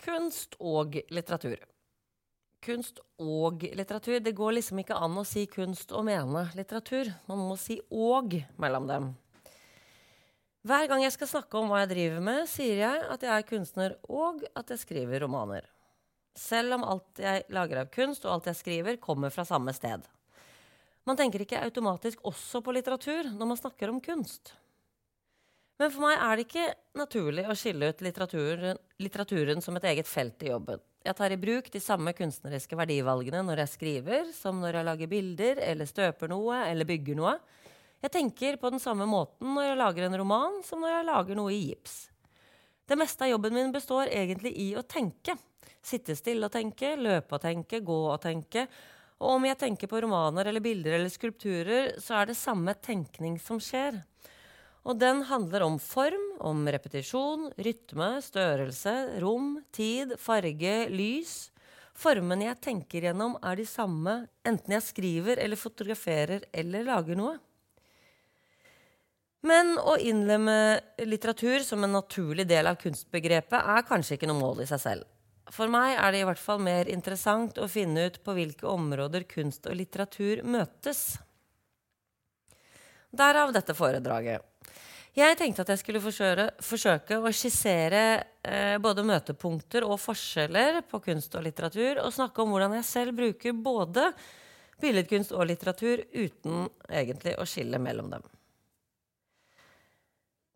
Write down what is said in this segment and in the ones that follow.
Kunst og litteratur. Kunst og litteratur. Det går liksom ikke an å si kunst og mene litteratur. Man må si og mellom dem. Hver gang jeg skal snakke om hva jeg driver med, sier jeg at jeg er kunstner og at jeg skriver romaner. Selv om alt jeg lager av kunst og alt jeg skriver, kommer fra samme sted. Man tenker ikke automatisk også på litteratur når man snakker om kunst. Men for meg er det ikke naturlig å skille ut litteraturen, litteraturen, som et eget felt i jobben. Jeg tar i bruk de samme kunstneriske verdivalgene når jeg skriver, som når jeg lager bilder eller støper noe eller bygger noe. Jeg tenker på den samme måten når jeg lager en roman, som når jeg lager noe i gips. Det meste av jobben min består egentlig i å tenke. Sitte stille og tenke, løpe og tenke, gå og tenke. Og om jeg tenker på romaner eller bilder eller skulpturer, så er det samme tenkning som skjer. Og den handler om form, om repetisjon, rytme, størrelse, rom, tid, farge, lys. Formene jeg tenker gjennom, er de samme enten jeg skriver eller fotograferer eller lager noe. Men å innlemme litteratur som en naturlig del av kunstbegrepet er kanskje ikke noe mål i seg selv. For meg er det i hvert fall mer interessant å finne ut på hvilke områder kunst og litteratur møtes. Derav dette foredraget. Jeg tenkte at jeg skulle forsøke, forsøke å skissere eh, både møtepunkter og forskjeller på kunst og litteratur, og snakke om hvordan jeg selv bruker både billedkunst og litteratur uten egentlig å skille mellom dem.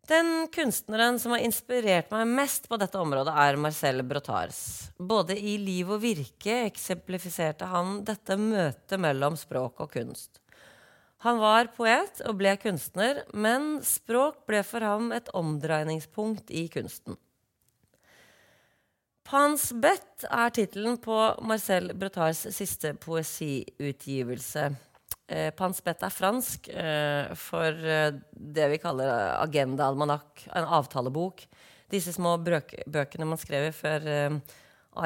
Den kunstneren som har inspirert meg mest på dette området, er Marcel Brotars. Både i Liv og virke eksemplifiserte han dette møtet mellom språk og kunst. Han var poet og ble kunstner, men språk ble for ham et omdreiningspunkt i kunsten. Pans bett er tittelen på Marcel Brotars siste poesiutgivelse. Eh, Pans bett er fransk eh, for eh, det vi kaller agenda-almanakk, en avtalebok. Disse små bøkene man skrev før eh,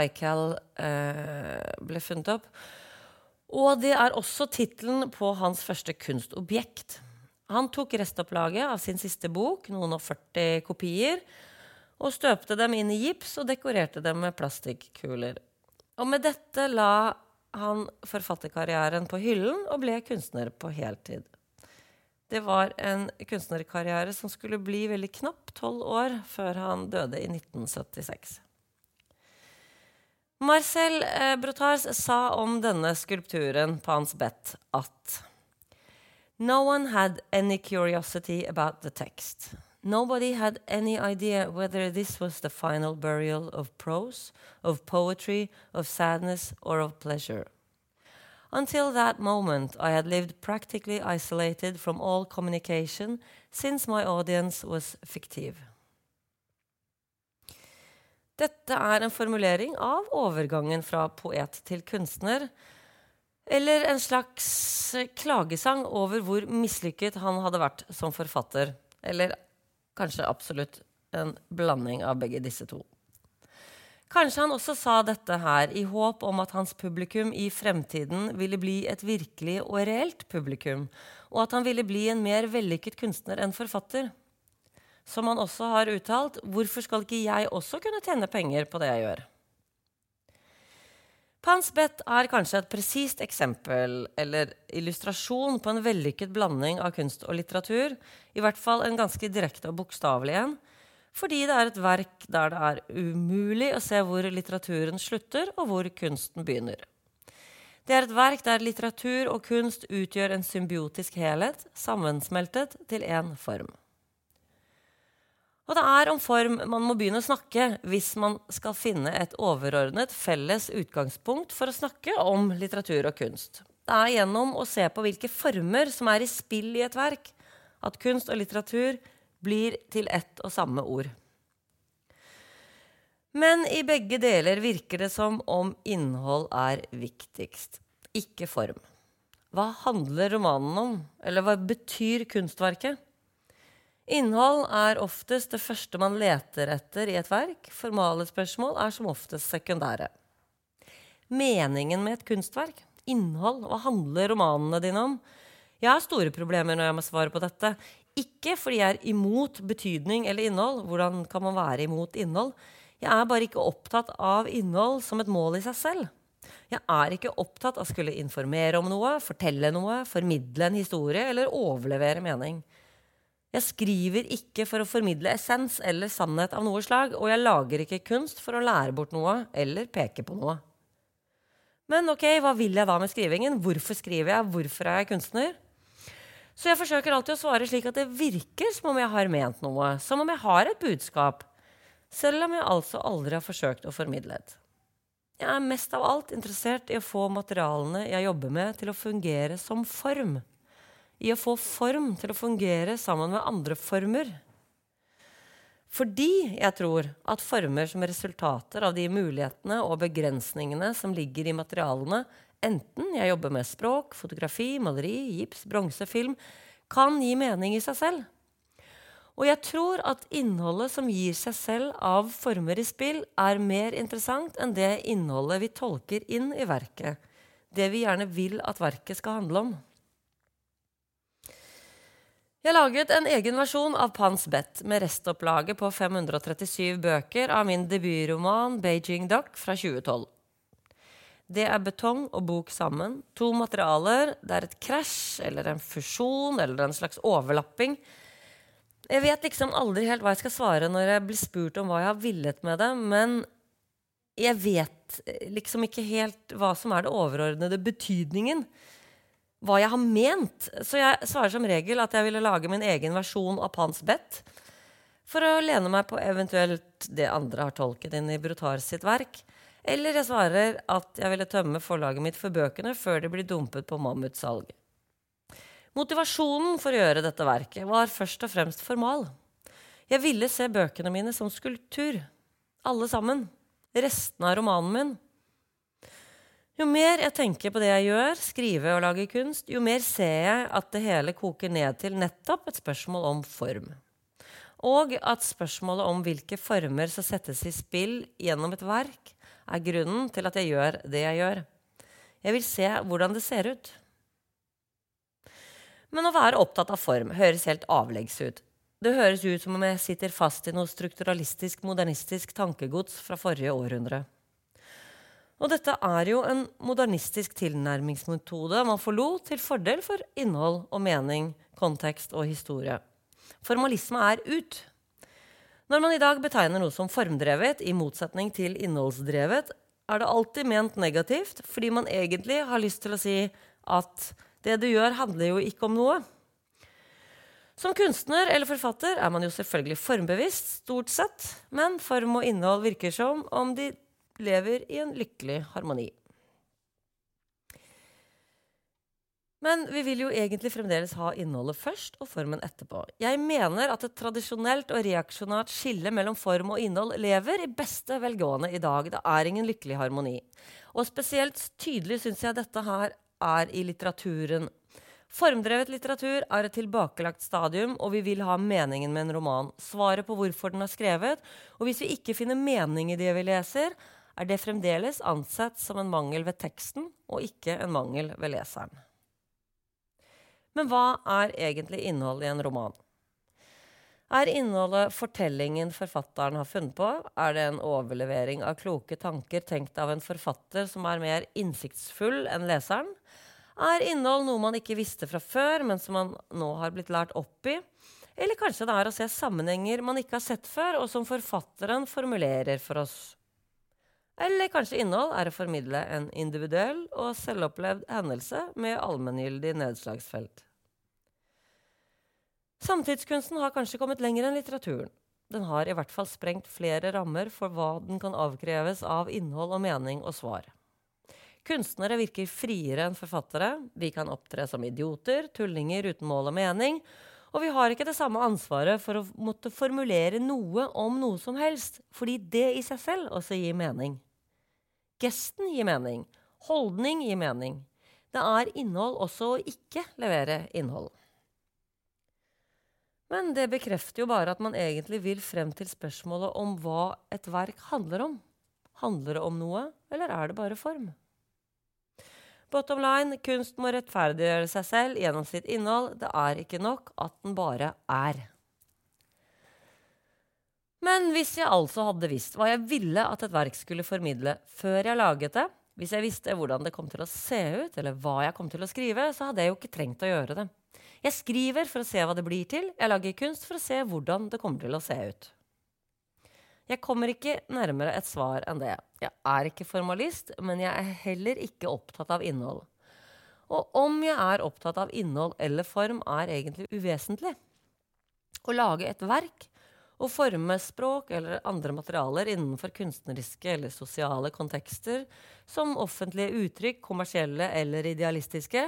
ICAL eh, ble funnet opp. Og det er også tittelen på hans første kunstobjekt. Han tok restopplaget av sin siste bok, noen og 40 kopier, og støpte dem inn i gips og dekorerte dem med plastikkuler. Og med dette la han forfatterkarrieren på hyllen og ble kunstner på heltid. Det var en kunstnerkarriere som skulle bli veldig knapp tolv år før han døde i 1976. Marcel eh, Brotars sa om denne skulpturen på hans bett at No one had any curiosity about the text. Nobody had any idea whether this was the final burial of prose, of poetry, of sadness, or of pleasure. Until that moment, I had lived practically isolated from all communication, since my audience was fictive. Dette er en formulering av overgangen fra poet til kunstner. Eller en slags klagesang over hvor mislykket han hadde vært som forfatter. Eller kanskje absolutt en blanding av begge disse to. Kanskje han også sa dette her i håp om at hans publikum i fremtiden ville bli et virkelig og reelt publikum, og at han ville bli en mer vellykket kunstner enn forfatter som han også har uttalt, hvorfor skal ikke jeg også kunne tjene penger på det jeg gjør? Pansbett er kanskje et presist eksempel eller illustrasjon på en vellykket blanding av kunst og litteratur, i hvert fall en ganske direkte og bokstavelig en, fordi det er et verk der det er umulig å se hvor litteraturen slutter, og hvor kunsten begynner. Det er et verk der litteratur og kunst utgjør en symbiotisk helhet, sammensmeltet til én form. Og det er om form man må begynne å snakke hvis man skal finne et overordnet felles utgangspunkt for å snakke om litteratur og kunst. Det er gjennom å se på hvilke former som er i spill i et verk, at kunst og litteratur blir til ett og samme ord. Men i begge deler virker det som om innhold er viktigst, ikke form. Hva handler romanen om, eller hva betyr kunstverket? Innhold er oftest det første man leter etter i et verk. Formale spørsmål er som oftest sekundære. Meningen med et kunstverk, innhold, hva handler romanene dine om? Jeg har store problemer når jeg må svare på dette. Ikke fordi jeg er imot betydning eller innhold. Hvordan kan man være imot innhold? Jeg er bare ikke opptatt av innhold som et mål i seg selv. Jeg er ikke opptatt av å skulle informere om noe, fortelle noe, formidle en historie eller overlevere mening. Jeg skriver ikke for å formidle essens eller sannhet av noe slag, og jeg lager ikke kunst for å lære bort noe eller peke på noe. Men ok, hva vil jeg da med skrivingen? Hvorfor skriver jeg? Hvorfor er jeg kunstner? Så jeg forsøker alltid å svare slik at det virker som om jeg har ment noe, som om jeg har et budskap, selv om jeg altså aldri har forsøkt å formidle et. Jeg er mest av alt interessert i å få materialene jeg jobber med, til å fungere som form. I å få form til å fungere sammen med andre former. Fordi jeg tror at former som resultater av de mulighetene og begrensningene som ligger i materialene, enten jeg jobber med språk, fotografi, maleri, gips, bronse, film, kan gi mening i seg selv. Og jeg tror at innholdet som gir seg selv av former i spill, er mer interessant enn det innholdet vi tolker inn i verket. Det vi gjerne vil at verket skal handle om. Jeg laget en egen versjon av Pans Bet med restopplaget på 537 bøker av min debutroman 'Beijing Duck' fra 2012. Det er betong og bok sammen. To materialer. Det er et krasj eller en fusjon eller en slags overlapping jeg vet liksom aldri helt hva jeg skal svare når jeg blir spurt om hva jeg har villet med det, men jeg vet liksom ikke helt hva som er det overordnede betydningen. Hva jeg har ment. Så jeg svarer som regel at jeg ville lage min egen versjon av Pans Bet. For å lene meg på eventuelt det andre har tolket inn i Brutar sitt verk. Eller jeg svarer at jeg ville tømme forlaget mitt for bøkene før de blir dumpet på mammutsalg. Motivasjonen for å gjøre dette verket var først og fremst formal. Jeg ville se bøkene mine som skulptur. Alle sammen. Restene av romanen min. Jo mer jeg tenker på det jeg gjør, skrive og lage kunst, jo mer ser jeg at det hele koker ned til nettopp et spørsmål om form. Og at spørsmålet om hvilke former som settes i spill gjennom et verk, er grunnen til at jeg gjør det jeg gjør. Jeg vil se hvordan det ser ut. Men å være opptatt av form høres helt avleggs ut. Det høres ut som om jeg sitter fast i noe strukturalistisk, modernistisk tankegods fra forrige århundre. Og dette er jo en modernistisk tilnærmingsmetode man forlot til fordel for innhold og mening, kontekst og historie. Formalisme er ut. Når man i dag betegner noe som formdrevet, i motsetning til innholdsdrevet, er det alltid ment negativt, fordi man egentlig har lyst til å si at det du gjør, handler jo ikke om noe. Som kunstner eller forfatter er man jo selvfølgelig formbevisst, stort sett, men form og innhold virker som om de lever i en lykkelig harmoni. Men vi vil jo egentlig fremdeles ha innholdet først og formen etterpå. Jeg mener at et tradisjonelt og reaksjonært skille mellom form og innhold lever i beste velgående i dag. Det er ingen lykkelig harmoni. Og spesielt tydelig syns jeg dette her er i litteraturen. Formdrevet litteratur er et tilbakelagt stadium, og vi vil ha meningen med en roman. Svaret på hvorfor den er skrevet. Og hvis vi ikke finner mening i det vi leser, er det fremdeles ansett som en mangel ved teksten, og ikke en mangel ved leseren. Men hva er egentlig innholdet i en roman? Er innholdet fortellingen forfatteren har funnet på? Er det en overlevering av kloke tanker tenkt av en forfatter som er mer innsiktsfull enn leseren? Er innhold noe man ikke visste fra før, men som man nå har blitt lært opp i? Eller kanskje det er å se sammenhenger man ikke har sett før, og som forfatteren formulerer for oss? Eller kanskje innhold er å formidle en individuell og selvopplevd hendelse med allmenngyldig nedslagsfelt. Samtidskunsten har kanskje kommet lenger enn litteraturen. Den har i hvert fall sprengt flere rammer for hva den kan avkreves av innhold og mening og svar. Kunstnere virker friere enn forfattere. Vi kan opptre som idioter, tullinger uten mål og mening. Og vi har ikke det samme ansvaret for å måtte formulere noe om noe som helst, fordi det i seg selv også gir mening. Gesten gir mening. Holdning gir mening. Det er innhold også å ikke levere innhold. Men det bekrefter jo bare at man egentlig vil frem til spørsmålet om hva et verk handler om. Handler det om noe, eller er det bare form? Bottom line kunst må rettferdiggjøre seg selv gjennom sitt innhold. Det er ikke nok at den bare er. Men hvis jeg altså hadde visst hva jeg ville at et verk skulle formidle før jeg laget det, hvis jeg visste hvordan det kom til å se ut, eller hva jeg kom til å skrive, så hadde jeg jo ikke trengt å gjøre det. Jeg skriver for å se hva det blir til, jeg lager kunst for å se hvordan det kommer til å se ut. Jeg kommer ikke nærmere et svar enn det. Jeg er ikke formalist, men jeg er heller ikke opptatt av innhold. Og om jeg er opptatt av innhold eller form, er egentlig uvesentlig. Å lage et verk å forme språk eller andre materialer innenfor kunstneriske eller sosiale kontekster, som offentlige uttrykk, kommersielle eller idealistiske,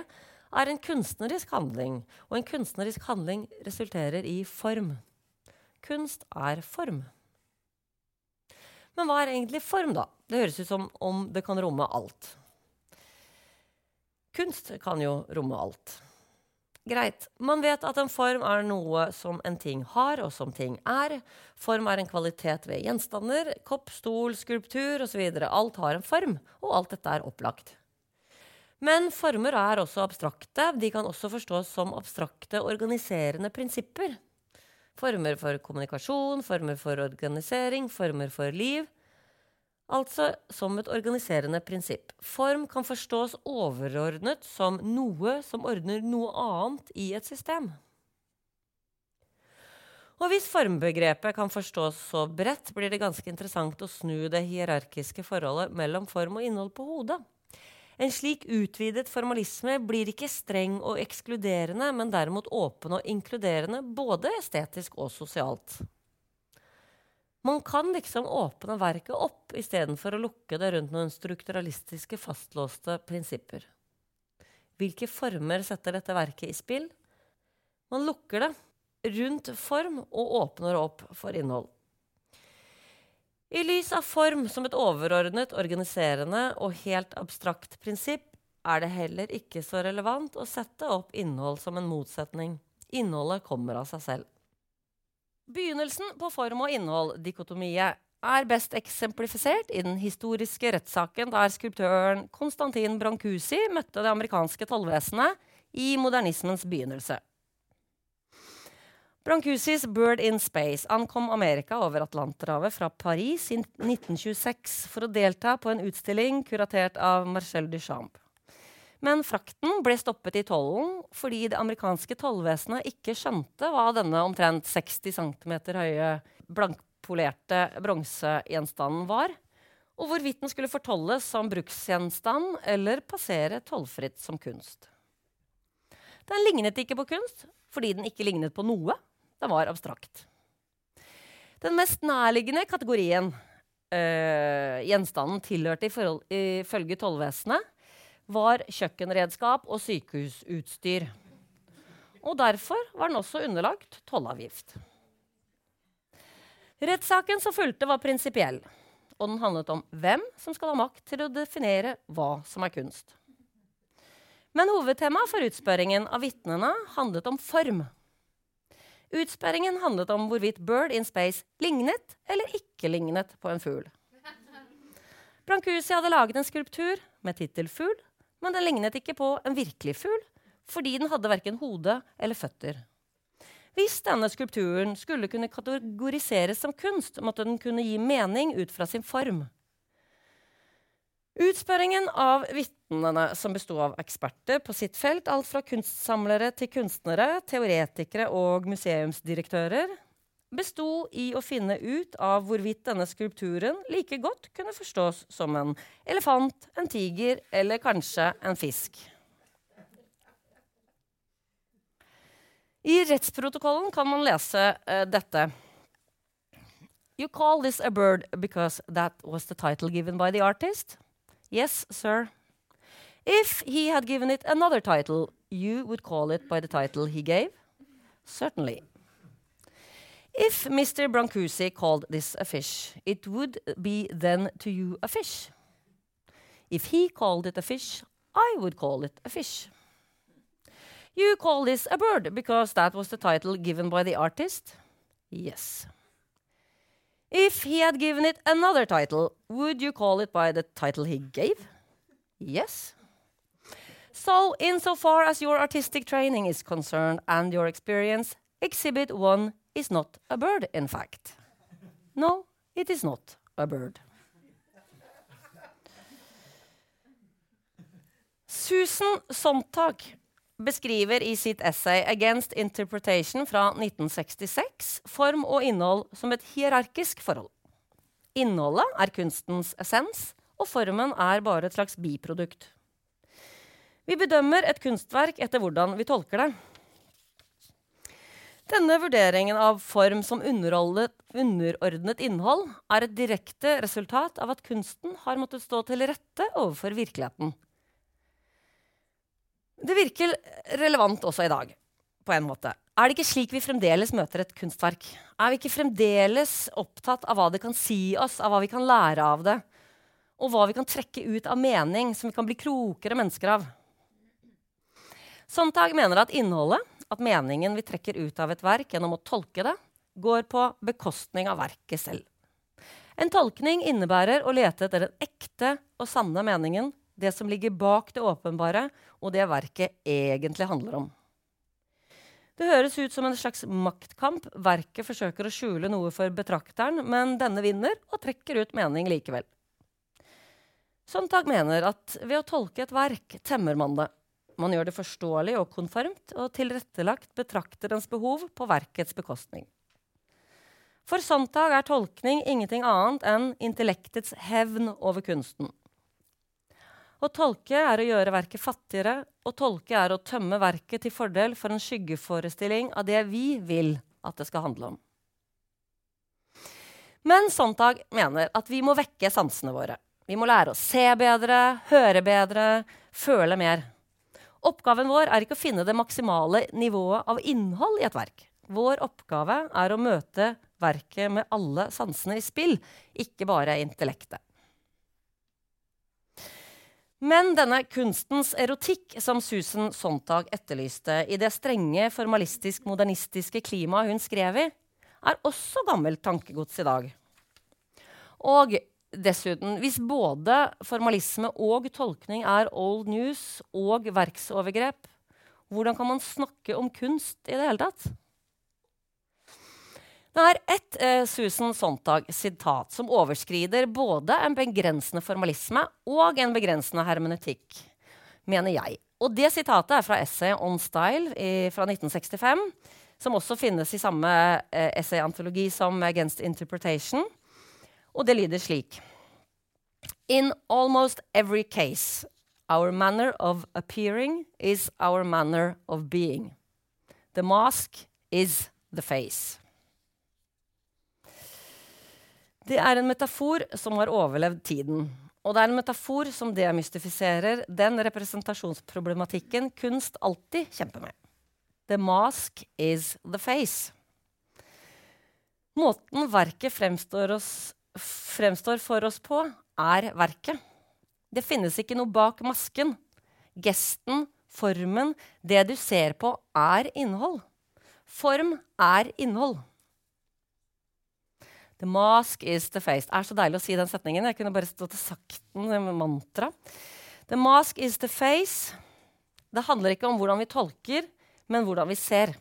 er en kunstnerisk handling, og en kunstnerisk handling resulterer i form. Kunst er form. Men hva er egentlig form, da? Det høres ut som om det kan romme alt. Kunst kan jo romme alt. Greit. Man vet at en form er noe som en ting har, og som ting er. Form er en kvalitet ved gjenstander. Kopp, stol, skulptur osv. Alt har en form, og alt dette er opplagt. Men former er også abstrakte. De kan også forstås som abstrakte organiserende prinsipper. Former for kommunikasjon, former for organisering, former for liv. Altså som et organiserende prinsipp. Form kan forstås overordnet som noe som ordner noe annet i et system. Og hvis formbegrepet kan forstås så bredt, blir det ganske interessant å snu det hierarkiske forholdet mellom form og innhold på hodet. En slik utvidet formalisme blir ikke streng og ekskluderende, men derimot åpen og inkluderende, både estetisk og sosialt. Man kan liksom åpne verket opp istedenfor å lukke det rundt noen strukturalistiske, fastlåste prinsipper. Hvilke former setter dette verket i spill? Man lukker det rundt form og åpner opp for innhold. I lys av form som et overordnet, organiserende og helt abstrakt prinsipp er det heller ikke så relevant å sette opp innhold som en motsetning. Innholdet kommer av seg selv. Begynnelsen på form og innhold, dikotomiet, er best eksemplifisert i den historiske rettssaken der skulptøren Konstantin Brancusi møtte det amerikanske tollvesenet i modernismens begynnelse. Brancusis 'Bird in Space' ankom Amerika over Atlanterhavet fra Paris i 1926 for å delta på en utstilling kuratert av Marcel Duchamp. Men frakten ble stoppet i tollen fordi det amerikanske tollvesenet ikke skjønte hva denne omtrent 60 cm høye blankpolerte bronsegjenstanden var, og hvorvidt den skulle fortolles som bruksgjenstand eller passere tollfritt som kunst. Den lignet ikke på kunst fordi den ikke lignet på noe. Den var abstrakt. Den mest nærliggende kategorien øh, gjenstanden tilhørte ifølge tollvesenet, var kjøkkenredskap og sykehusutstyr. Og derfor var den også underlagt tollavgift. Rettssaken som fulgte, var prinsipiell, og den handlet om hvem som skal ha makt til å definere hva som er kunst. Men hovedtemaet for utspørringen av vitnene handlet om form. Utspørringen handlet om hvorvidt Bird in Space lignet eller ikke lignet på en fugl. Brancusi hadde laget en skulptur med tittel 'Fugl', men den lignet ikke på en virkelig fugl, fordi den hadde verken hode eller føtter. Hvis denne skulpturen skulle kunne kategoriseres som kunst, måtte den kunne gi mening ut fra sin form. Utspørringen av vitnene, som besto av eksperter på sitt felt, alt fra kunstsamlere til kunstnere, teoretikere og museumsdirektører, besto i å finne ut av hvorvidt denne skulpturen like godt kunne forstås som en elefant, en tiger eller kanskje en fisk. I rettsprotokollen kan man lese uh, dette. You call this a bird because that was the title given by the artist? Yes, sir. If he had given it another title, you would call it by the title he gave? Certainly. If Mr. Brancusi called this a fish, it would be then to you a fish. If he called it a fish, I would call it a fish. You call this a bird because that was the title given by the artist? Yes. If he had given it another title, would you call it by the title he gave? Yes. So, insofar as your artistic training is concerned and your experience, Exhibit 1 is not a bird, in fact. No, it is not a bird. Susan Sontag beskriver i sitt essay 'Against Interpretation' fra 1966 form og innhold som et hierarkisk forhold. Innholdet er kunstens essens, og formen er bare et slags biprodukt. Vi bedømmer et kunstverk etter hvordan vi tolker det. Denne vurderingen av form som underordnet innhold er et direkte resultat av at kunsten har måttet stå til rette overfor virkeligheten. Det virker relevant også i dag, på en måte. Er det ikke slik vi fremdeles møter et kunstverk? Er vi ikke fremdeles opptatt av hva det kan si oss, av hva vi kan lære av det? Og hva vi kan trekke ut av mening som vi kan bli klokere mennesker av? Sontag mener at innholdet, at meningen vi trekker ut av et verk gjennom å tolke det, går på bekostning av verket selv. En tolkning innebærer å lete etter den ekte og sanne meningen, det som ligger bak det åpenbare, og det verket egentlig handler om. Det høres ut som en slags maktkamp. Verket forsøker å skjule noe for betrakteren, men denne vinner og trekker ut mening likevel. Sontag mener at ved å tolke et verk temmer man det. Man gjør det forståelig og konformt og tilrettelagt betrakterens behov på verkets bekostning. For Sontag er tolkning ingenting annet enn intellektets hevn over kunsten. Å tolke er å gjøre verket fattigere, og tolke er å tømme verket til fordel for en skyggeforestilling av det vi vil at det skal handle om. Men Sontag mener at vi må vekke sansene våre. Vi må lære å se bedre, høre bedre, føle mer. Oppgaven vår er ikke å finne det maksimale nivået av innhold i et verk. Vår oppgave er å møte verket med alle sansene i spill, ikke bare intellektet. Men denne kunstens erotikk som Susan Sontag etterlyste i det strenge, formalistisk-modernistiske klimaet hun skrev i, er også gammelt tankegods i dag. Og dessuten, hvis både formalisme og tolkning er old news og verksovergrep, hvordan kan man snakke om kunst i det hele tatt? Det er ett eh, Susan Sontag-sitat som overskrider både en begrensende formalisme og en begrensende hermenetikk, mener jeg. Og det sitatet er fra essayet On Style i, fra 1965, som også finnes i samme eh, essayantologi som Against Interpretation. Og det lyder slik In almost every case, our manner of appearing is our manner of being. The mask is the face. Det er en metafor som har overlevd tiden. Og det er en metafor som demystifiserer den representasjonsproblematikken kunst alltid kjemper med. The mask is the face. Måten verket fremstår, oss, fremstår for oss på, er verket. Det finnes ikke noe bak masken. Gesten, formen, det du ser på, er innhold. Form er innhold. The mask is the face. Det er så deilig å si den setningen. Jeg kunne bare stått og sagt den med mantra. The mask is the face. Det handler ikke om hvordan vi tolker, men hvordan vi ser.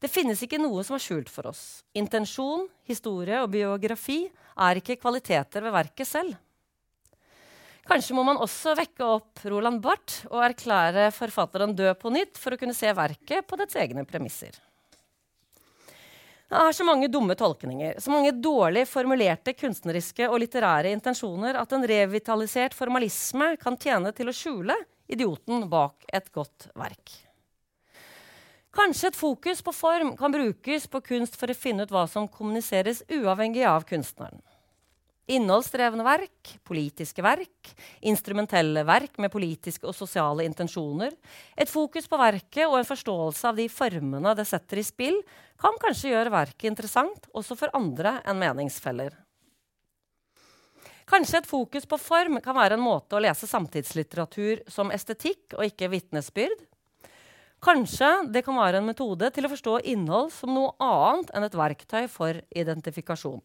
Det finnes ikke noe som er skjult for oss. Intensjon, historie og biografi er ikke kvaliteter ved verket selv. Kanskje må man også vekke opp Roland Barth og erklære forfatteren død på nytt for å kunne se verket på dets egne premisser. Det er så mange dumme tolkninger, så mange dårlig formulerte kunstneriske og litterære intensjoner at en revitalisert formalisme kan tjene til å skjule idioten bak et godt verk. Kanskje et fokus på form kan brukes på kunst for å finne ut hva som kommuniseres uavhengig av kunstneren. Innholdsdrevne verk, politiske verk, instrumentelle verk med politiske og sosiale intensjoner. Et fokus på verket og en forståelse av de formene det setter i spill, kan kanskje gjøre verket interessant også for andre enn meningsfeller. Kanskje et fokus på form kan være en måte å lese samtidslitteratur som estetikk og ikke vitnesbyrd. Kanskje det kan være en metode til å forstå innhold som noe annet enn et verktøy for identifikasjon.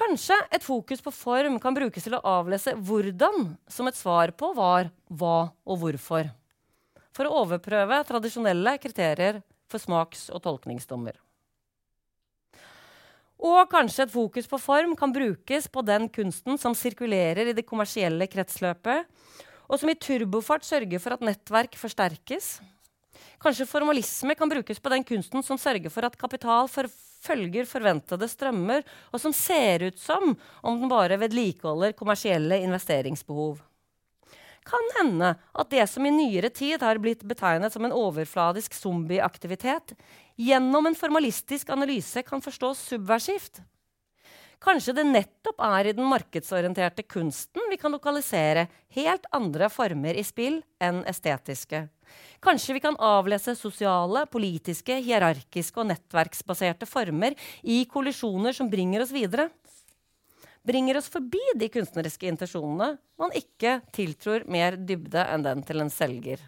Kanskje et fokus på form kan brukes til å avlese hvordan som et svar på var, hva og hvorfor. For å overprøve tradisjonelle kriterier for smaks- og tolkningsdommer. Og kanskje et fokus på form kan brukes på den kunsten som sirkulerer i det kommersielle kretsløpet, og som i turbofart sørger for at nettverk forsterkes. Kanskje formalisme kan brukes på den kunsten som sørger for at kapital følger forventede strømmer, og som ser ut som om den bare vedlikeholder kommersielle investeringsbehov. Kan hende at det som i nyere tid har blitt betegnet som en overfladisk zombieaktivitet, gjennom en formalistisk analyse kan forstås subversivt. Kanskje det nettopp er i den markedsorienterte kunsten vi kan lokalisere helt andre former i spill enn estetiske. Kanskje vi kan avlese sosiale, politiske, hierarkiske og nettverksbaserte former i kollisjoner som bringer oss videre. Bringer oss forbi de kunstneriske intensjonene man ikke tiltror mer dybde enn den til en selger.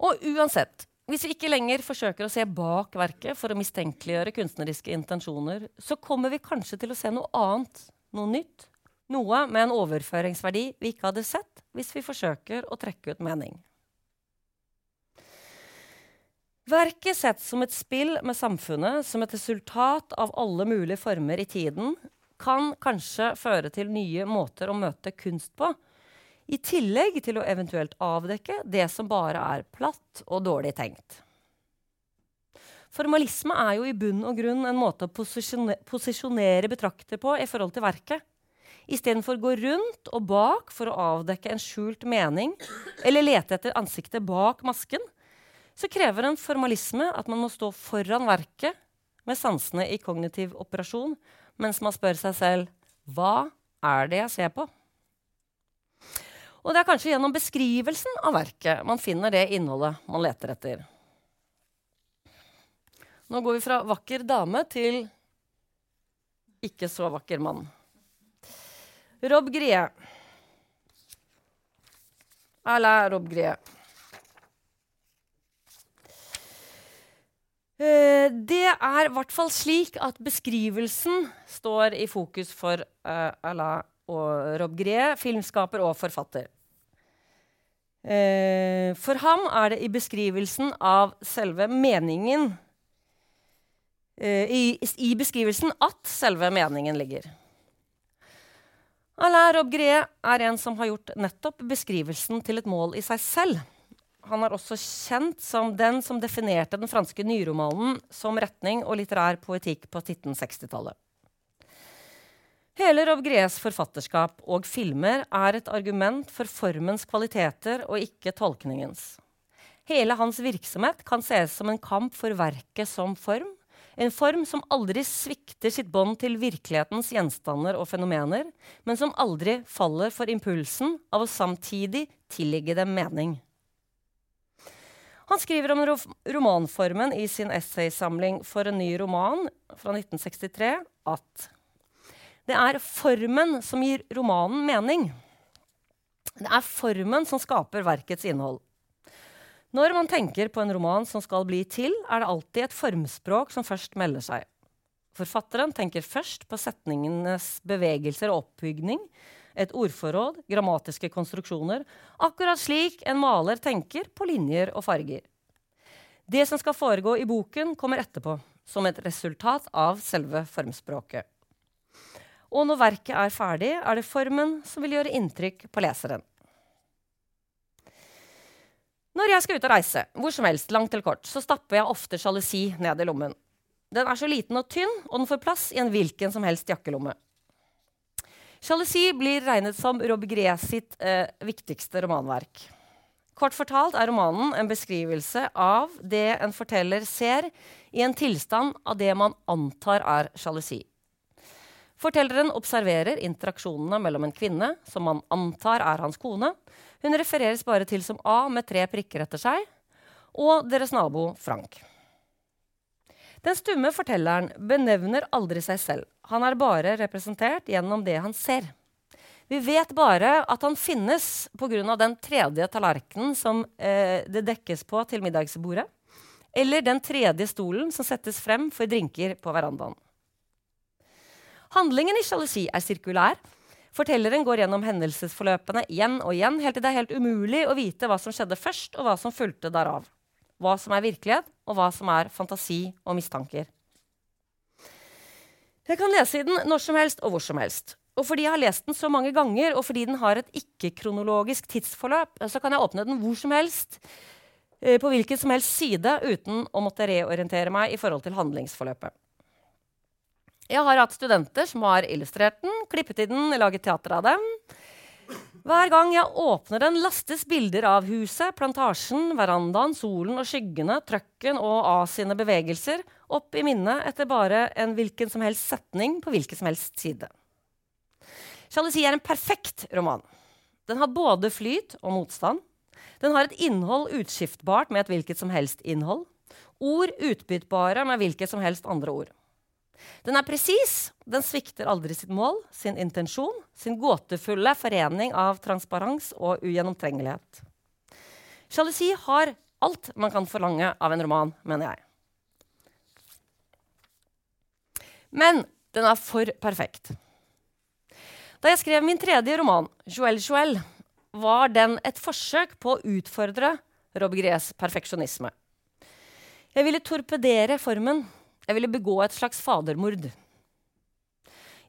Og uansett hvis vi ikke lenger forsøker å se bak verket for å mistenkeliggjøre kunstneriske intensjoner, så kommer vi kanskje til å se noe annet, noe nytt. Noe med en overføringsverdi vi ikke hadde sett hvis vi forsøker å trekke ut mening. Verket sett som et spill med samfunnet som et resultat av alle mulige former i tiden, kan kanskje føre til nye måter å møte kunst på, i tillegg til å eventuelt avdekke det som bare er platt og dårlig tenkt. Formalisme er jo i bunn og grunn en måte å posisjonere, posisjonere betrakter på i forhold til verket. Istedenfor gå rundt og bak for å avdekke en skjult mening eller lete etter ansiktet bak masken, så krever en formalisme at man må stå foran verket med sansene i kognitiv operasjon mens man spør seg selv hva er det jeg ser på? Og det er kanskje gjennom beskrivelsen av verket man finner det innholdet man leter etter. Nå går vi fra vakker dame til ikke så vakker mann. Rob Grie. Alain Rob Grie. Uh, det er i hvert fall slik at beskrivelsen står i fokus for uh, Alain og Rob Grie, filmskaper og forfatter. Eh, for ham er det i beskrivelsen av selve meningen eh, i, i, beskrivelsen at selve meningen ligger. Alain Rob Grie er en som har gjort nettopp beskrivelsen til et mål i seg selv. Han er også kjent som den som definerte den franske nyromanen som retning og litterær poetikk på 1960-tallet. Hele Rob Gries forfatterskap og filmer er et argument for formens kvaliteter og ikke tolkningens. Hele hans virksomhet kan ses som en kamp for verket som form. En form som aldri svikter sitt bånd til virkelighetens gjenstander og fenomener, men som aldri faller for impulsen av å samtidig tilligge dem mening. Han skriver om romanformen i sin essaysamling For en ny roman fra 1963 at det er formen som gir romanen mening. Det er formen som skaper verkets innhold. Når man tenker på en roman som skal bli til, er det alltid et formspråk som først melder seg. Forfatteren tenker først på setningenes bevegelser og oppbygning, et ordforråd, grammatiske konstruksjoner, akkurat slik en maler tenker på linjer og farger. Det som skal foregå i boken, kommer etterpå, som et resultat av selve formspråket. Og når verket er ferdig, er det formen som vil gjøre inntrykk på leseren. Når jeg skal ut og reise, hvor som helst, langt eller kort, så stapper jeg ofte sjalusi ned i lommen. Den er så liten og tynn, og den får plass i en hvilken som helst jakkelomme. Sjalusi blir regnet som Rob Gries sitt eh, viktigste romanverk. Kort fortalt er romanen en beskrivelse av det en forteller ser i en tilstand av det man antar er sjalusi. Fortelleren observerer interaksjonene mellom en kvinne, som man antar er hans kone. Hun refereres bare til som A med tre prikker etter seg, og deres nabo Frank. Den stumme fortelleren benevner aldri seg selv. Han er bare representert gjennom det han ser. Vi vet bare at han finnes pga. den tredje tallerkenen som eh, det dekkes på til middagsbordet, eller den tredje stolen som settes frem for drinker på verandaen. Handlingen i sjalusi er sirkulær. Fortelleren går gjennom hendelsesforløpene igjen og igjen, helt til det er helt umulig å vite hva som skjedde først, og hva som fulgte derav. Hva som er virkelighet, og hva som er fantasi og mistanker. Jeg kan lese i den når som helst og hvor som helst. Og fordi jeg har lest den så mange ganger, og fordi den har et ikke-kronologisk tidsforløp, så kan jeg åpne den hvor som helst, eh, på hvilken som helst side, uten å måtte reorientere meg i forhold til handlingsforløpet. Jeg har hatt studenter som har illustrert den, klippet i den, laget teater av dem. Hver gang jeg åpner den, lastes bilder av huset, plantasjen, verandaen, solen og skyggene, trøkken og A sine bevegelser opp i minnet etter bare en hvilken som helst setning på hvilken som helst side. Sjalusi er en perfekt roman. Den har både flyt og motstand. Den har et innhold utskiftbart med et hvilket som helst innhold. Ord utbyttbare med hvilket som helst andre ord. Den er presis. Den svikter aldri sitt mål, sin intensjon, sin gåtefulle forening av transparens og ugjennomtrengelighet. Sjalusi har alt man kan forlange av en roman, mener jeg. Men den er for perfekt. Da jeg skrev min tredje roman, 'Joel Joel', var den et forsøk på å utfordre Robert perfeksjonisme. Jeg ville torpedere formen jeg ville begå et slags fadermord.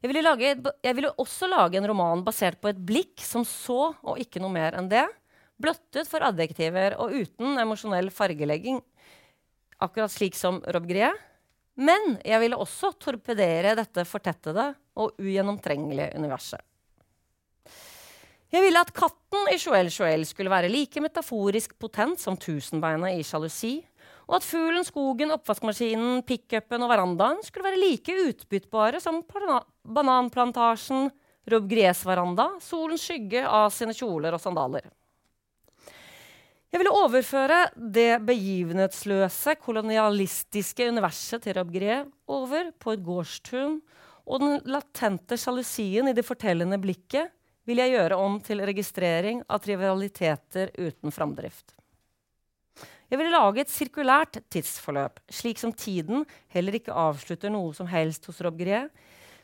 Jeg ville, lage, jeg ville, også lage en roman basert på et blikk som så, og ikke noe mer enn det. Blottet for adjektiver og uten emosjonell fargelegging, akkurat slik som Rob Grie. Men jeg ville også torpedere dette fortettede og ugjennomtrengelige universet. Jeg ville at katten i Joel Joel skulle være like metaforisk potent som tusenbeinet i sjalusi, og at fuglen, skogen, oppvaskmaskinen, pickupen og verandaen skulle være like utbyttbare som bananplantasjen, Rob veranda, solens skygge av sine kjoler og sandaler. Jeg ville overføre det begivenhetsløse, kolonialistiske universet til Rob over på et gårdstun, og den latente sjalusien i det fortellende blikket vil jeg gjøre om til registrering av trivialiteter uten framdrift. Jeg ville lage et sirkulært tidsforløp, slik som tiden heller ikke avslutter noe som helst hos Rob Grie.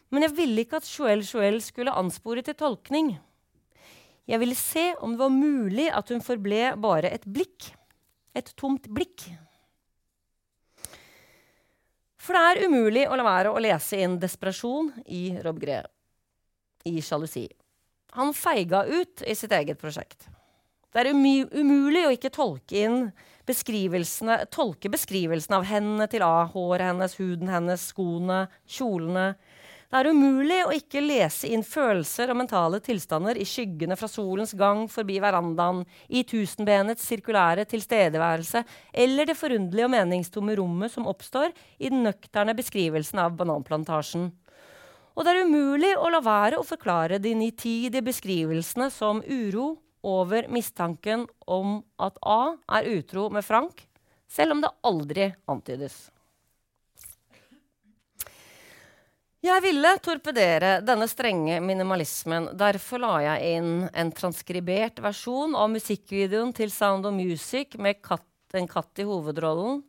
Men jeg ville ikke at Joel Joel skulle anspore til tolkning. Jeg ville se om det var mulig at hun forble bare et blikk. Et tomt blikk. For det er umulig å la være å lese inn desperasjon i Rob Grie, i sjalusi. Han feiga ut i sitt eget prosjekt. Det er umulig å ikke tolke inn beskrivelsene, tolke beskrivelsene av hendene til A, håret hennes, huden hennes, skoene, kjolene. Det er umulig å ikke lese inn følelser og mentale tilstander i skyggene fra solens gang forbi verandaen, i tusenbenets sirkulære tilstedeværelse eller det forunderlige og meningstomme rommet som oppstår i den nøkterne beskrivelsen av bananplantasjen. Og det er umulig å la være å forklare de nitidige beskrivelsene som uro, over mistanken om at A er utro med Frank, selv om det aldri antydes. Jeg ville torpedere denne strenge minimalismen. Derfor la jeg inn en transkribert versjon av musikkvideoen til Sound of Music med en katt i hovedrollen.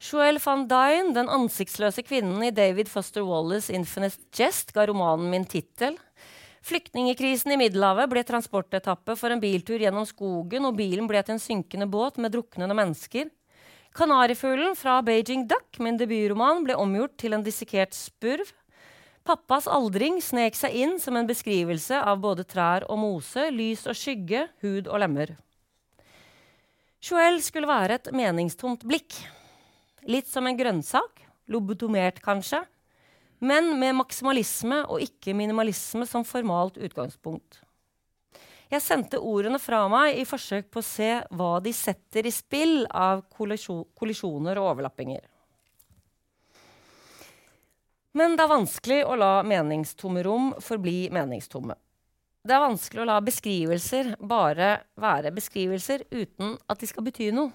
Joelle van Dyne, den ansiktsløse kvinnen i David Foster Wallace' 'Infinite Jest', ga romanen min tittel. Flyktningekrisen i Middelhavet ble transportetappe for en biltur gjennom skogen, og bilen ble til en synkende båt med druknende mennesker. Kanarifuglen fra Beijing Duck, min debutroman, ble omgjort til en dissekert spurv. Pappas aldring snek seg inn som en beskrivelse av både trær og mose, lys og skygge, hud og lemmer. Joel skulle være et meningstomt blikk. Litt som en grønnsak, lobotomert kanskje, men med maksimalisme og ikke minimalisme som formalt utgangspunkt. Jeg sendte ordene fra meg i forsøk på å se hva de setter i spill av kollisjoner og overlappinger. Men det er vanskelig å la meningstomme rom forbli meningstomme. Det er vanskelig å la beskrivelser bare være beskrivelser uten at de skal bety noe.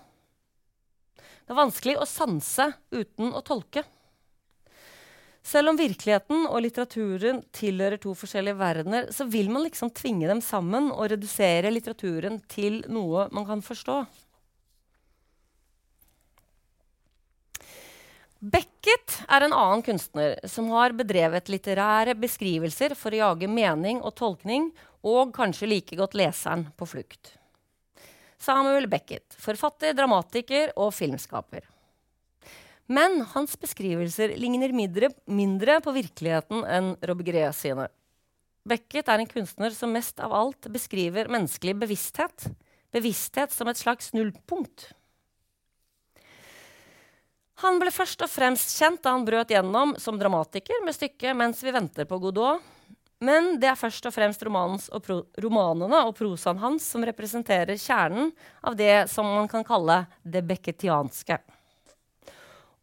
Det er vanskelig å sanse uten å tolke. Selv om virkeligheten og litteraturen tilhører to forskjellige verdener, så vil man liksom tvinge dem sammen og redusere litteraturen til noe man kan forstå. Beckett er en annen kunstner som har bedrevet litterære beskrivelser for å jage mening og tolkning, og kanskje like godt leseren på flukt. Samuel Beckett, forfatter, dramatiker og filmskaper. Men hans beskrivelser ligner mindre, mindre på virkeligheten enn Robegret sine. Beckett er en kunstner som mest av alt beskriver menneskelig bevissthet. Bevissthet som et slags nullpunkt. Han ble først og fremst kjent da han brøt gjennom som dramatiker med stykket 'Mens vi venter på Godot'. Men det er først og fremst og romanene og prosaen hans som representerer kjernen av det som man kan kalle det beckettianske.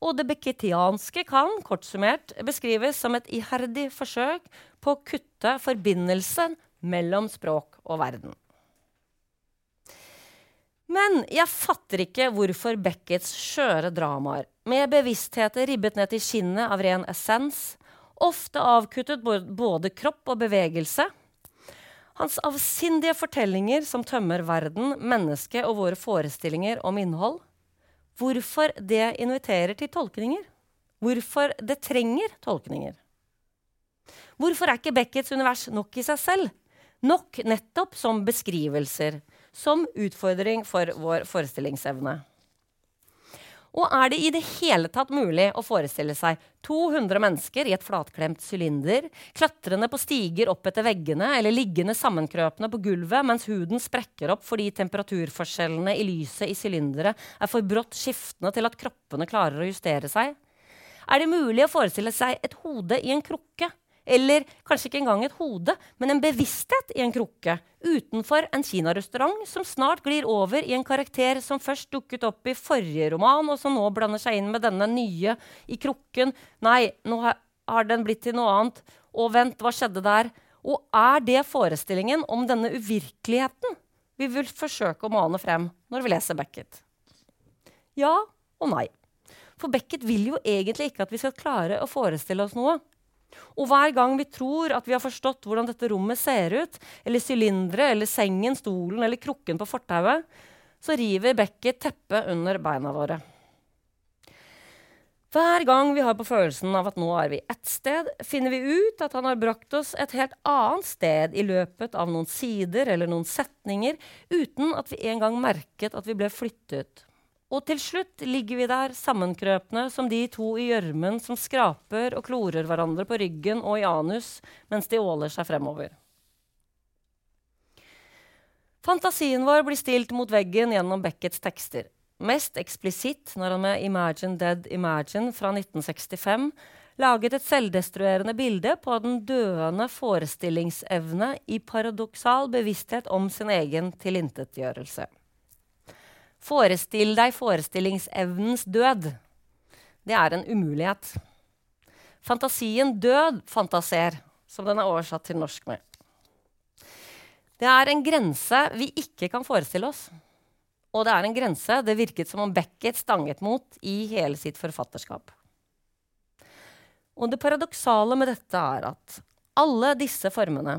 Og det beketianske kan kort summert beskrives som et iherdig forsøk på å kutte forbindelsen mellom språk og verden. Men jeg fatter ikke hvorfor Beckets skjøre dramaer, med bevisstheter ribbet ned til skinnet av ren essens, ofte avkuttet både kropp og bevegelse. Hans avsindige fortellinger som tømmer verden, mennesket og våre forestillinger om innhold. Hvorfor det inviterer til tolkninger. Hvorfor det trenger tolkninger. Hvorfor er ikke Beckets univers nok i seg selv? Nok nettopp som beskrivelser, som utfordring for vår forestillingsevne. Og er det i det hele tatt mulig å forestille seg 200 mennesker i et flatklemt sylinder, klatrende på stiger opp etter veggene eller liggende sammenkrøpende på gulvet mens huden sprekker opp fordi temperaturforskjellene i lyset i sylinderet er for brått skiftende til at kroppene klarer å justere seg? Er det mulig å forestille seg et hode i en krukke eller kanskje ikke engang et hode, men en bevissthet i en krukke utenfor en kinarestaurant som snart glir over i en karakter som først dukket opp i forrige roman, og som nå blander seg inn med denne nye i krukken. Nei, nå har, den blitt til noe annet. Og vent, hva skjedde der? Og er det forestillingen om denne uvirkeligheten vi vil forsøke å mane frem når vi leser Beckett? Ja og nei. For Beckett vil jo egentlig ikke at vi skal klare å forestille oss noe. Og hver gang vi tror at vi har forstått hvordan dette rommet ser ut, eller sylinderet, eller sengen, stolen eller krukken på fortauet, så river Beckett teppet under beina våre. Hver gang vi har på følelsen av at nå er vi ett sted, finner vi ut at han har brakt oss et helt annet sted i løpet av noen sider eller noen setninger, uten at vi engang merket at vi ble flyttet. Og til slutt ligger vi der sammenkrøpne som de to i gjørmen som skraper og klorer hverandre på ryggen og i anus mens de åler seg fremover. Fantasien vår blir stilt mot veggen gjennom Beckets tekster. Mest eksplisitt når han med 'Imagine Dead Imagine' fra 1965 laget et selvdestruerende bilde på den døende forestillingsevne i paradoksal bevissthet om sin egen tilintetgjørelse. Forestill deg forestillingsevnens død. Det er en umulighet. Fantasien død fantaser, som den er oversatt til norsk med. Det er en grense vi ikke kan forestille oss. Og det er en grense det virket som om Beckett stanget mot i hele sitt forfatterskap. Og det paradoksale med dette er at alle disse formene,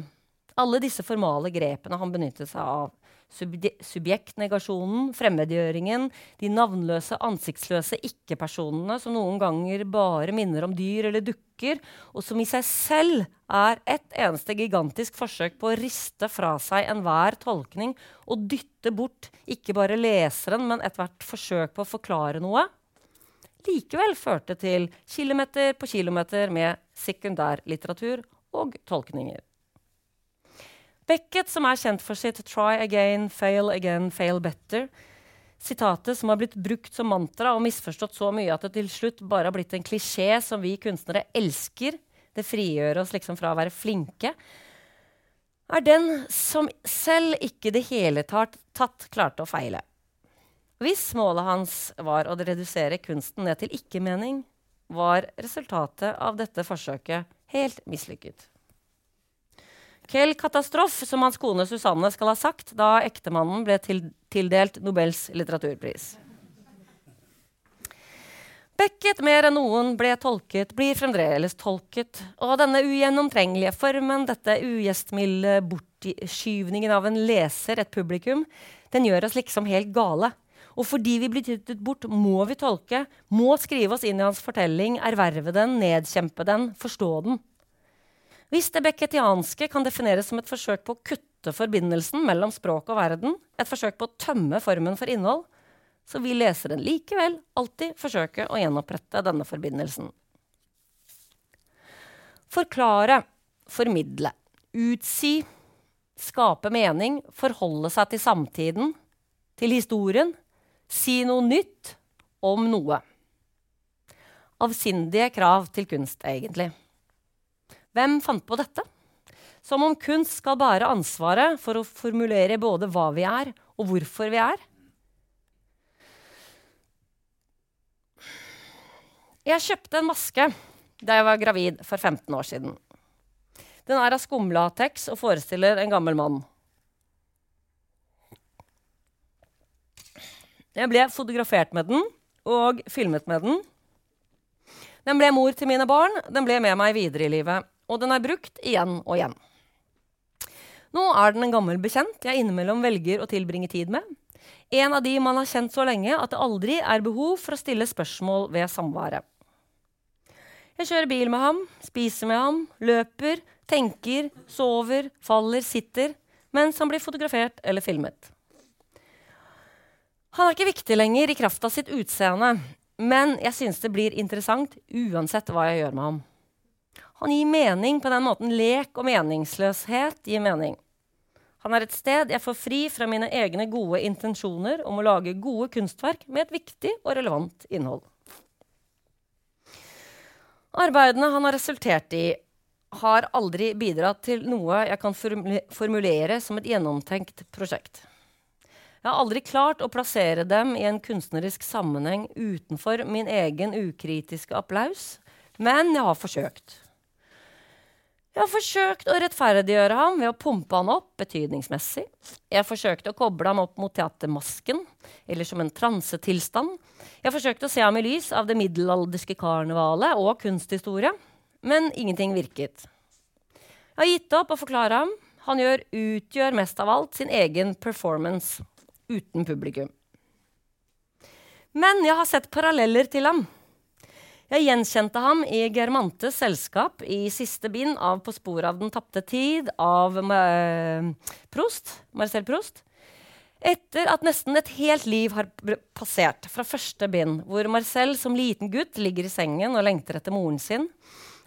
alle disse formale grepene han benyttet seg av, subjektnegasjonen, fremmedgjøringen, de navnløse, ansiktsløse ikke-personene som noen ganger bare minner om dyr eller dukker, og som i seg selv er et eneste gigantisk forsøk på å riste fra seg enhver tolkning og dytte bort ikke bare leseren, men ethvert forsøk på å forklare noe, likevel førte til kilometer på kilometer med sekundærlitteratur og tolkninger. Beckett, som er kjent for sitt 'try again, fail again, fail better', sitatet som har blitt brukt som mantra og misforstått så mye at det til slutt bare har blitt en klisjé som vi kunstnere elsker, det frigjør oss liksom fra å være flinke, er den som selv ikke det hele tatt, tatt klarte å feile. Hvis målet hans var å redusere kunsten ned til ikke-mening, var resultatet av dette forsøket helt mislykket. Quelle katastrofe, som hans kone Susanne skal ha sagt da ektemannen ble til, tildelt Nobels litteraturpris. Beckett mer enn noen ble tolket, blir fremdeles tolket. Og denne ugjennomtrengelige formen, dette ugjestmilde bortskyvningen av en leser, et publikum, den gjør oss liksom helt gale. Og fordi vi blir tyttet bort, må vi tolke, må skrive oss inn i hans fortelling, erverve den, nedkjempe den, forstå den. Hvis det beketianske kan defineres som et forsøk på å kutte forbindelsen mellom språk og verden, et forsøk på å tømme formen for innhold, så vil leseren likevel alltid forsøke å gjenopprette denne forbindelsen. Forklare, formidle, utsi, skape mening, forholde seg til samtiden, til historien, si noe nytt om noe. Avsindige krav til kunst, egentlig. Hvem fant på dette? Som om kunst skal bære ansvaret for å formulere både hva vi er, og hvorfor vi er. Jeg kjøpte en maske da jeg var gravid for 15 år siden. Den er av skumlateks og forestiller en gammel mann. Jeg ble fotografert med den og filmet med den. Den ble mor til mine barn, den ble med meg videre i livet. Og den er brukt igjen og igjen. Nå er den en gammel bekjent jeg innimellom velger å tilbringe tid med. En av de man har kjent så lenge at det aldri er behov for å stille spørsmål ved samværet. Jeg kjører bil med ham, spiser med ham, løper, tenker, sover, faller, sitter mens han blir fotografert eller filmet. Han er ikke viktig lenger i kraft av sitt utseende, men jeg synes det blir interessant uansett hva jeg gjør med ham. Han gir mening på den måten lek og meningsløshet gir mening. Han er et sted jeg får fri fra mine egne gode intensjoner om å lage gode kunstverk med et viktig og relevant innhold. Arbeidene han har resultert i, har aldri bidratt til noe jeg kan formulere som et gjennomtenkt prosjekt. Jeg har aldri klart å plassere dem i en kunstnerisk sammenheng utenfor min egen ukritiske applaus, men jeg har forsøkt. Jeg har forsøkt å rettferdiggjøre ham ved å pumpe han opp betydningsmessig. Jeg har forsøkt å koble ham opp mot teatermasken, eller som en transetilstand. Jeg har forsøkt å se ham i lys av det middelalderske karnevalet og kunsthistorie, men ingenting virket. Jeg har gitt opp å forklare ham. Han gjør, utgjør mest av alt sin egen performance uten publikum. Men jeg har sett paralleller til ham. Jeg gjenkjente ham i Germantes selskap i siste bind av På sporet av den tapte tid av uh, Prost, Marcel Prost. Etter at nesten et helt liv har passert fra første bind, hvor Marcel som liten gutt ligger i sengen og lengter etter moren sin,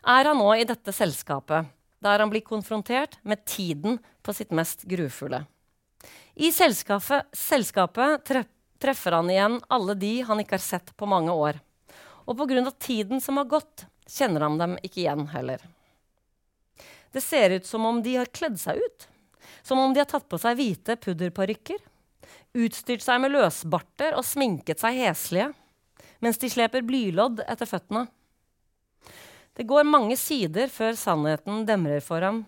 er han nå i dette selskapet, der han blir konfrontert med tiden på sitt mest grufulle. I selskapet, selskapet treffer han igjen alle de han ikke har sett på mange år. Og pga. tiden som har gått, kjenner han dem ikke igjen heller. Det ser ut som om de har kledd seg ut. Som om de har tatt på seg hvite pudderparykker, utstyrt seg med løsbarter og sminket seg heslige, mens de sleper blylodd etter føttene. Det går mange sider før sannheten demrer for ham.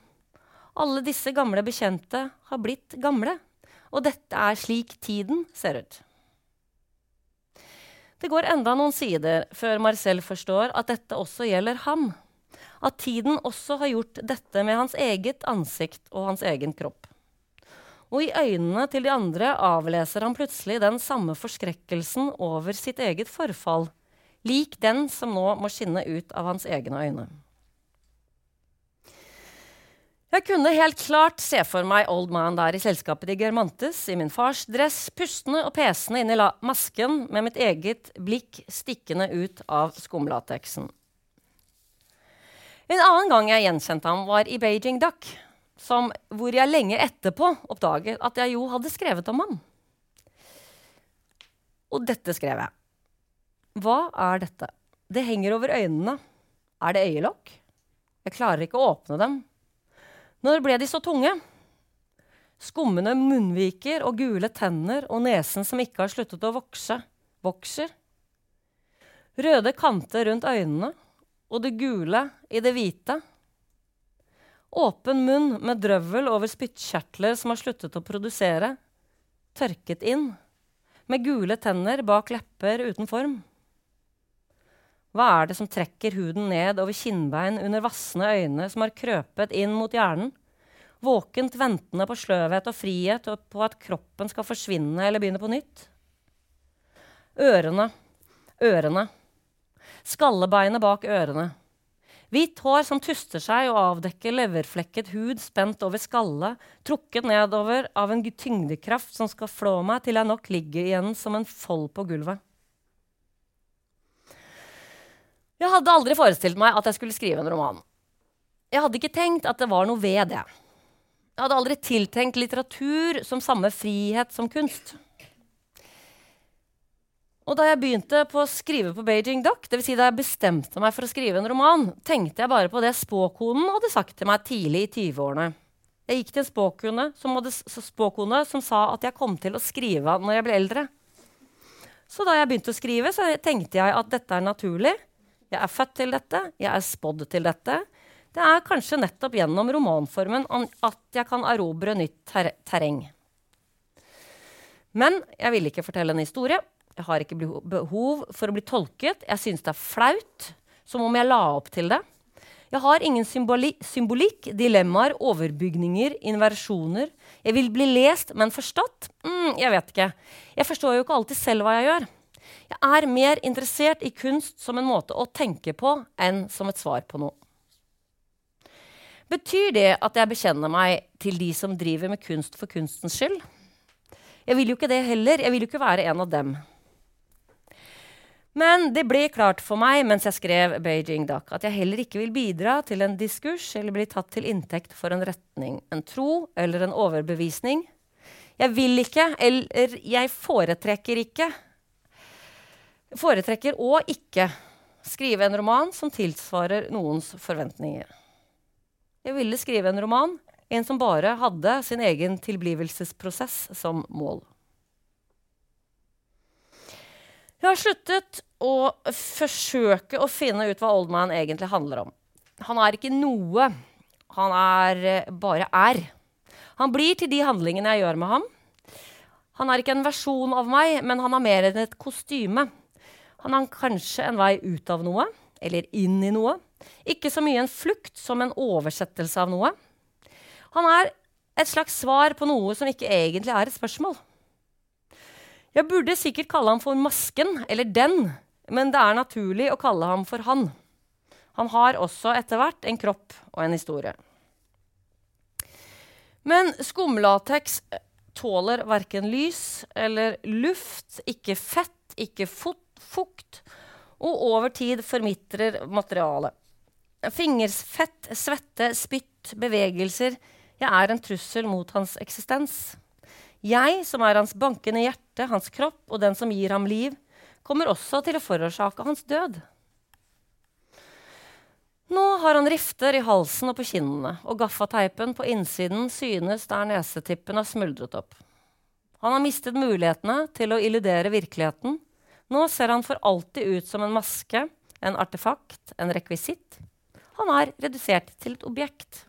Alle disse gamle bekjente har blitt gamle, og dette er slik tiden ser ut. Det går enda noen sider før Marcel forstår at dette også gjelder ham. At tiden også har gjort dette med hans eget ansikt og hans egen kropp. Og i øynene til de andre avleser han plutselig den samme forskrekkelsen over sitt eget forfall, lik den som nå må skinne ut av hans egne øyne. Jeg kunne helt klart se for meg Old Man der i selskapet til Germantes i min fars dress, pustende og pesende inn i masken med mitt eget blikk stikkende ut av skumlateksen. En annen gang jeg gjenkjente ham, var i Beijing Duck, som, hvor jeg lenge etterpå oppdaget at jeg jo hadde skrevet om ham. Og dette skrev jeg. Hva er dette? Det henger over øynene. Er det øyelokk? Jeg klarer ikke å åpne dem. Når ble de så tunge? Skummende munnviker og gule tenner og nesen som ikke har sluttet å vokse, vokser. Røde kanter rundt øynene og det gule i det hvite. Åpen munn med drøvel over spyttkjertler som har sluttet å produsere. Tørket inn. Med gule tenner bak lepper uten form. Hva er det som trekker huden ned over kinnbein under vassende øyne som har krøpet inn mot hjernen? Våkent ventende på sløvhet og frihet og på at kroppen skal forsvinne eller begynne på nytt? Ørene, ørene. Skallebeinet bak ørene. Hvitt hår som tuster seg og avdekker leverflekket hud spent over skalle, trukket nedover av en tyngdekraft som skal flå meg til jeg nok ligger igjen som en fold på gulvet. Jeg hadde aldri forestilt meg at jeg skulle skrive en roman. Jeg hadde ikke tenkt at det var noe ved det. Jeg hadde aldri tiltenkt litteratur som samme frihet som kunst. Og da jeg begynte på å skrive på Beijing Dock, dvs. Si da jeg bestemte meg for å skrive en roman, tenkte jeg bare på det spåkonen hadde sagt til meg tidlig i 20-årene. Jeg gikk til en spåkone som, hadde, spåkone som sa at jeg kom til å skrive når jeg ble eldre. Så da jeg begynte å skrive, tenkte jeg at dette er naturlig. Jeg er født til dette, jeg er spådd til dette. Det er kanskje nettopp gjennom romanformen at jeg kan erobre nytt ter terreng. Men jeg ville ikke fortelle en historie. Jeg har ikke behov for å bli tolket. Jeg synes det er flaut. Som om jeg la opp til det. Jeg har ingen symboli symbolikk, dilemmaer, overbygninger, inversjoner. Jeg vil bli lest, men forstått? Mm, jeg vet ikke. Jeg forstår jo ikke alltid selv hva jeg gjør. Jeg er mer interessert i kunst som en måte å tenke på enn som et svar på noe. Betyr det at jeg bekjenner meg til de som driver med kunst for kunstens skyld? Jeg vil jo ikke det heller. Jeg vil jo ikke være en av dem. Men det ble klart for meg mens jeg skrev Beijing Duck, at jeg heller ikke vil bidra til en diskurs eller bli tatt til inntekt for en retning, en tro eller en overbevisning. Jeg vil ikke, eller jeg foretrekker ikke Foretrekker å ikke skrive en roman som tilsvarer noens forventninger. Jeg ville skrive en roman, en som bare hadde sin egen tilblivelsesprosess som mål. Jeg har sluttet å forsøke å finne ut hva Oldman egentlig handler om. Han er ikke noe. Han er eh, bare er. Han blir til de handlingene jeg gjør med ham. Han er ikke en versjon av meg, men han er mer enn et kostyme. Han har kanskje en vei ut av noe, eller inn i noe. Ikke så mye en flukt som en oversettelse av noe. Han er et slags svar på noe som ikke egentlig er et spørsmål. Jeg burde sikkert kalle ham for Masken, eller Den, men det er naturlig å kalle ham for Han. Han har også etter hvert en kropp og en historie. Men skumlateks tåler verken lys eller luft, ikke fett, ikke fukt, og over tid formitrer materialet. Fingersfett, svette, spytt, bevegelser Jeg er en trussel mot hans eksistens. Jeg, som er hans bankende hjerte, hans kropp og den som gir ham liv, kommer også til å forårsake hans død. Nå har han rifter i halsen og på kinnene, og gaffateipen på innsiden synes der nesetippen har smuldret opp. Han har mistet mulighetene til å illudere virkeligheten. Nå ser han for alltid ut som en maske, en artefakt, en rekvisitt. Han er redusert til et objekt.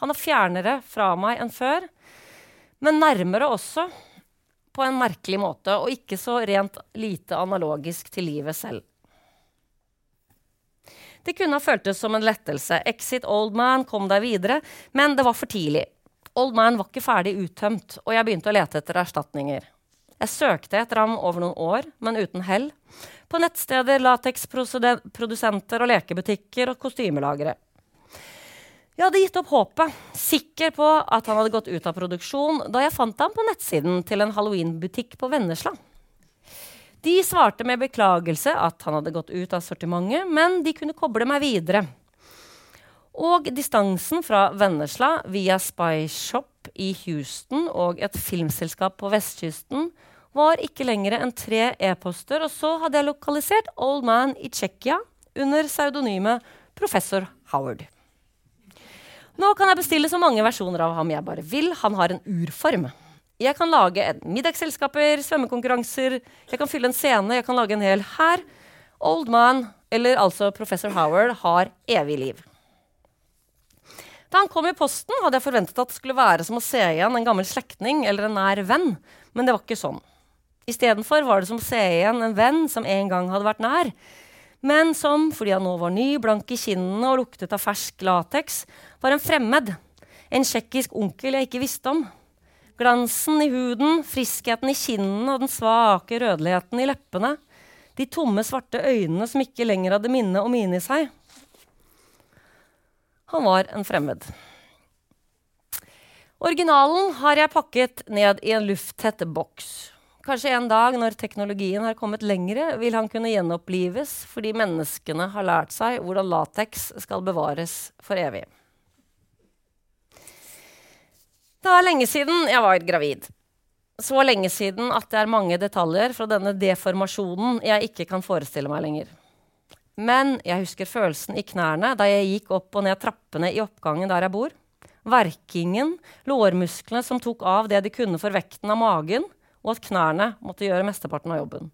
Han er fjernere fra meg enn før, men nærmere også på en merkelig måte, og ikke så rent lite analogisk til livet selv. Det kunne ha føltes som en lettelse. Exit Old Man kom deg videre, men det var for tidlig. Old Man var ikke ferdig uttømt, og jeg begynte å lete etter erstatninger. Jeg søkte etter ham over noen år, men uten hell. På nettsteder, lateksprodusenter og lekebutikker og kostymelagere. Jeg hadde gitt opp håpet, sikker på at han hadde gått ut av produksjon, da jeg fant ham på nettsiden til en halloweenbutikk på Vennesla. De svarte med beklagelse at han hadde gått ut av sortimentet, men de kunne koble meg videre. Og distansen fra Vennesla via Spy Shop i Houston og et filmselskap på vestkysten var ikke lenger enn tre e-poster, og så hadde jeg lokalisert Old Man i Tsjekkia under pseudonymet Professor Howard. Nå kan jeg bestille så mange versjoner av ham jeg bare vil. Han har en urform. Jeg kan lage middagsselskaper, svømmekonkurranser, jeg kan fylle en scene, jeg kan lage en hel hær. Old Man, eller altså Professor Howard, har evig liv. Da han kom i posten, hadde jeg forventet at det skulle være som å se igjen en gammel slektning eller en nær venn, men det var ikke sånn. Istedenfor var det som å se igjen en venn som en gang hadde vært nær, men som, fordi han nå var ny, blank i kinnene og luktet av fersk lateks, var en fremmed. En tsjekkisk onkel jeg ikke visste om. Glansen i huden, friskheten i kinnene og den svake rødligheten i leppene. De tomme, svarte øynene som ikke lenger hadde minne og mine i seg. Han var en fremmed. Originalen har jeg pakket ned i en lufttett boks. Kanskje en dag når teknologien har kommet lengre, vil han kunne gjenopplives fordi menneskene har lært seg hvordan lateks skal bevares for evig. Det er lenge siden jeg var gravid. Så lenge siden at det er mange detaljer fra denne deformasjonen jeg ikke kan forestille meg lenger. Men jeg husker følelsen i knærne da jeg gikk opp og ned trappene i oppgangen der jeg bor. Verkingen, lårmusklene som tok av det de kunne for vekten av magen, og at knærne måtte gjøre mesteparten av jobben.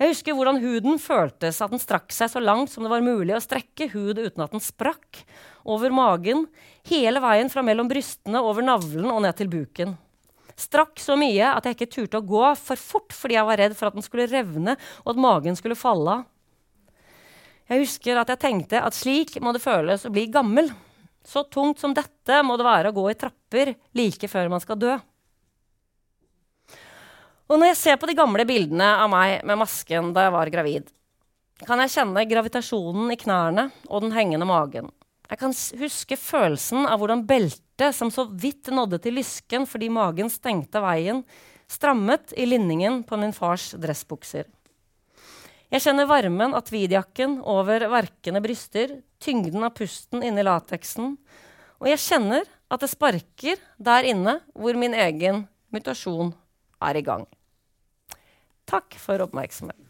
Jeg husker hvordan huden føltes, at den strakk seg så langt som det var mulig å strekke hud uten at den sprakk, over magen, hele veien fra mellom brystene, over navlen og ned til buken. Strakk så mye at jeg ikke turte å gå for fort fordi jeg var redd for at den skulle revne og at magen skulle falle av. Jeg husker at jeg tenkte at slik må det føles å bli gammel. Så tungt som dette må det være å gå i trapper like før man skal dø. Og når jeg ser på de gamle bildene av meg med masken da jeg var gravid, kan jeg kjenne gravitasjonen i knærne og den hengende magen. Jeg kan huske følelsen av hvordan beltet, som så vidt nådde til lysken fordi magen stengte veien, strammet i linningen på min fars dressbukser. Jeg kjenner varmen av tweedjakken over verkende bryster, tyngden av pusten inni lateksen, og jeg kjenner at det sparker der inne hvor min egen mutasjon er i gang. Takk for oppmerksomheten.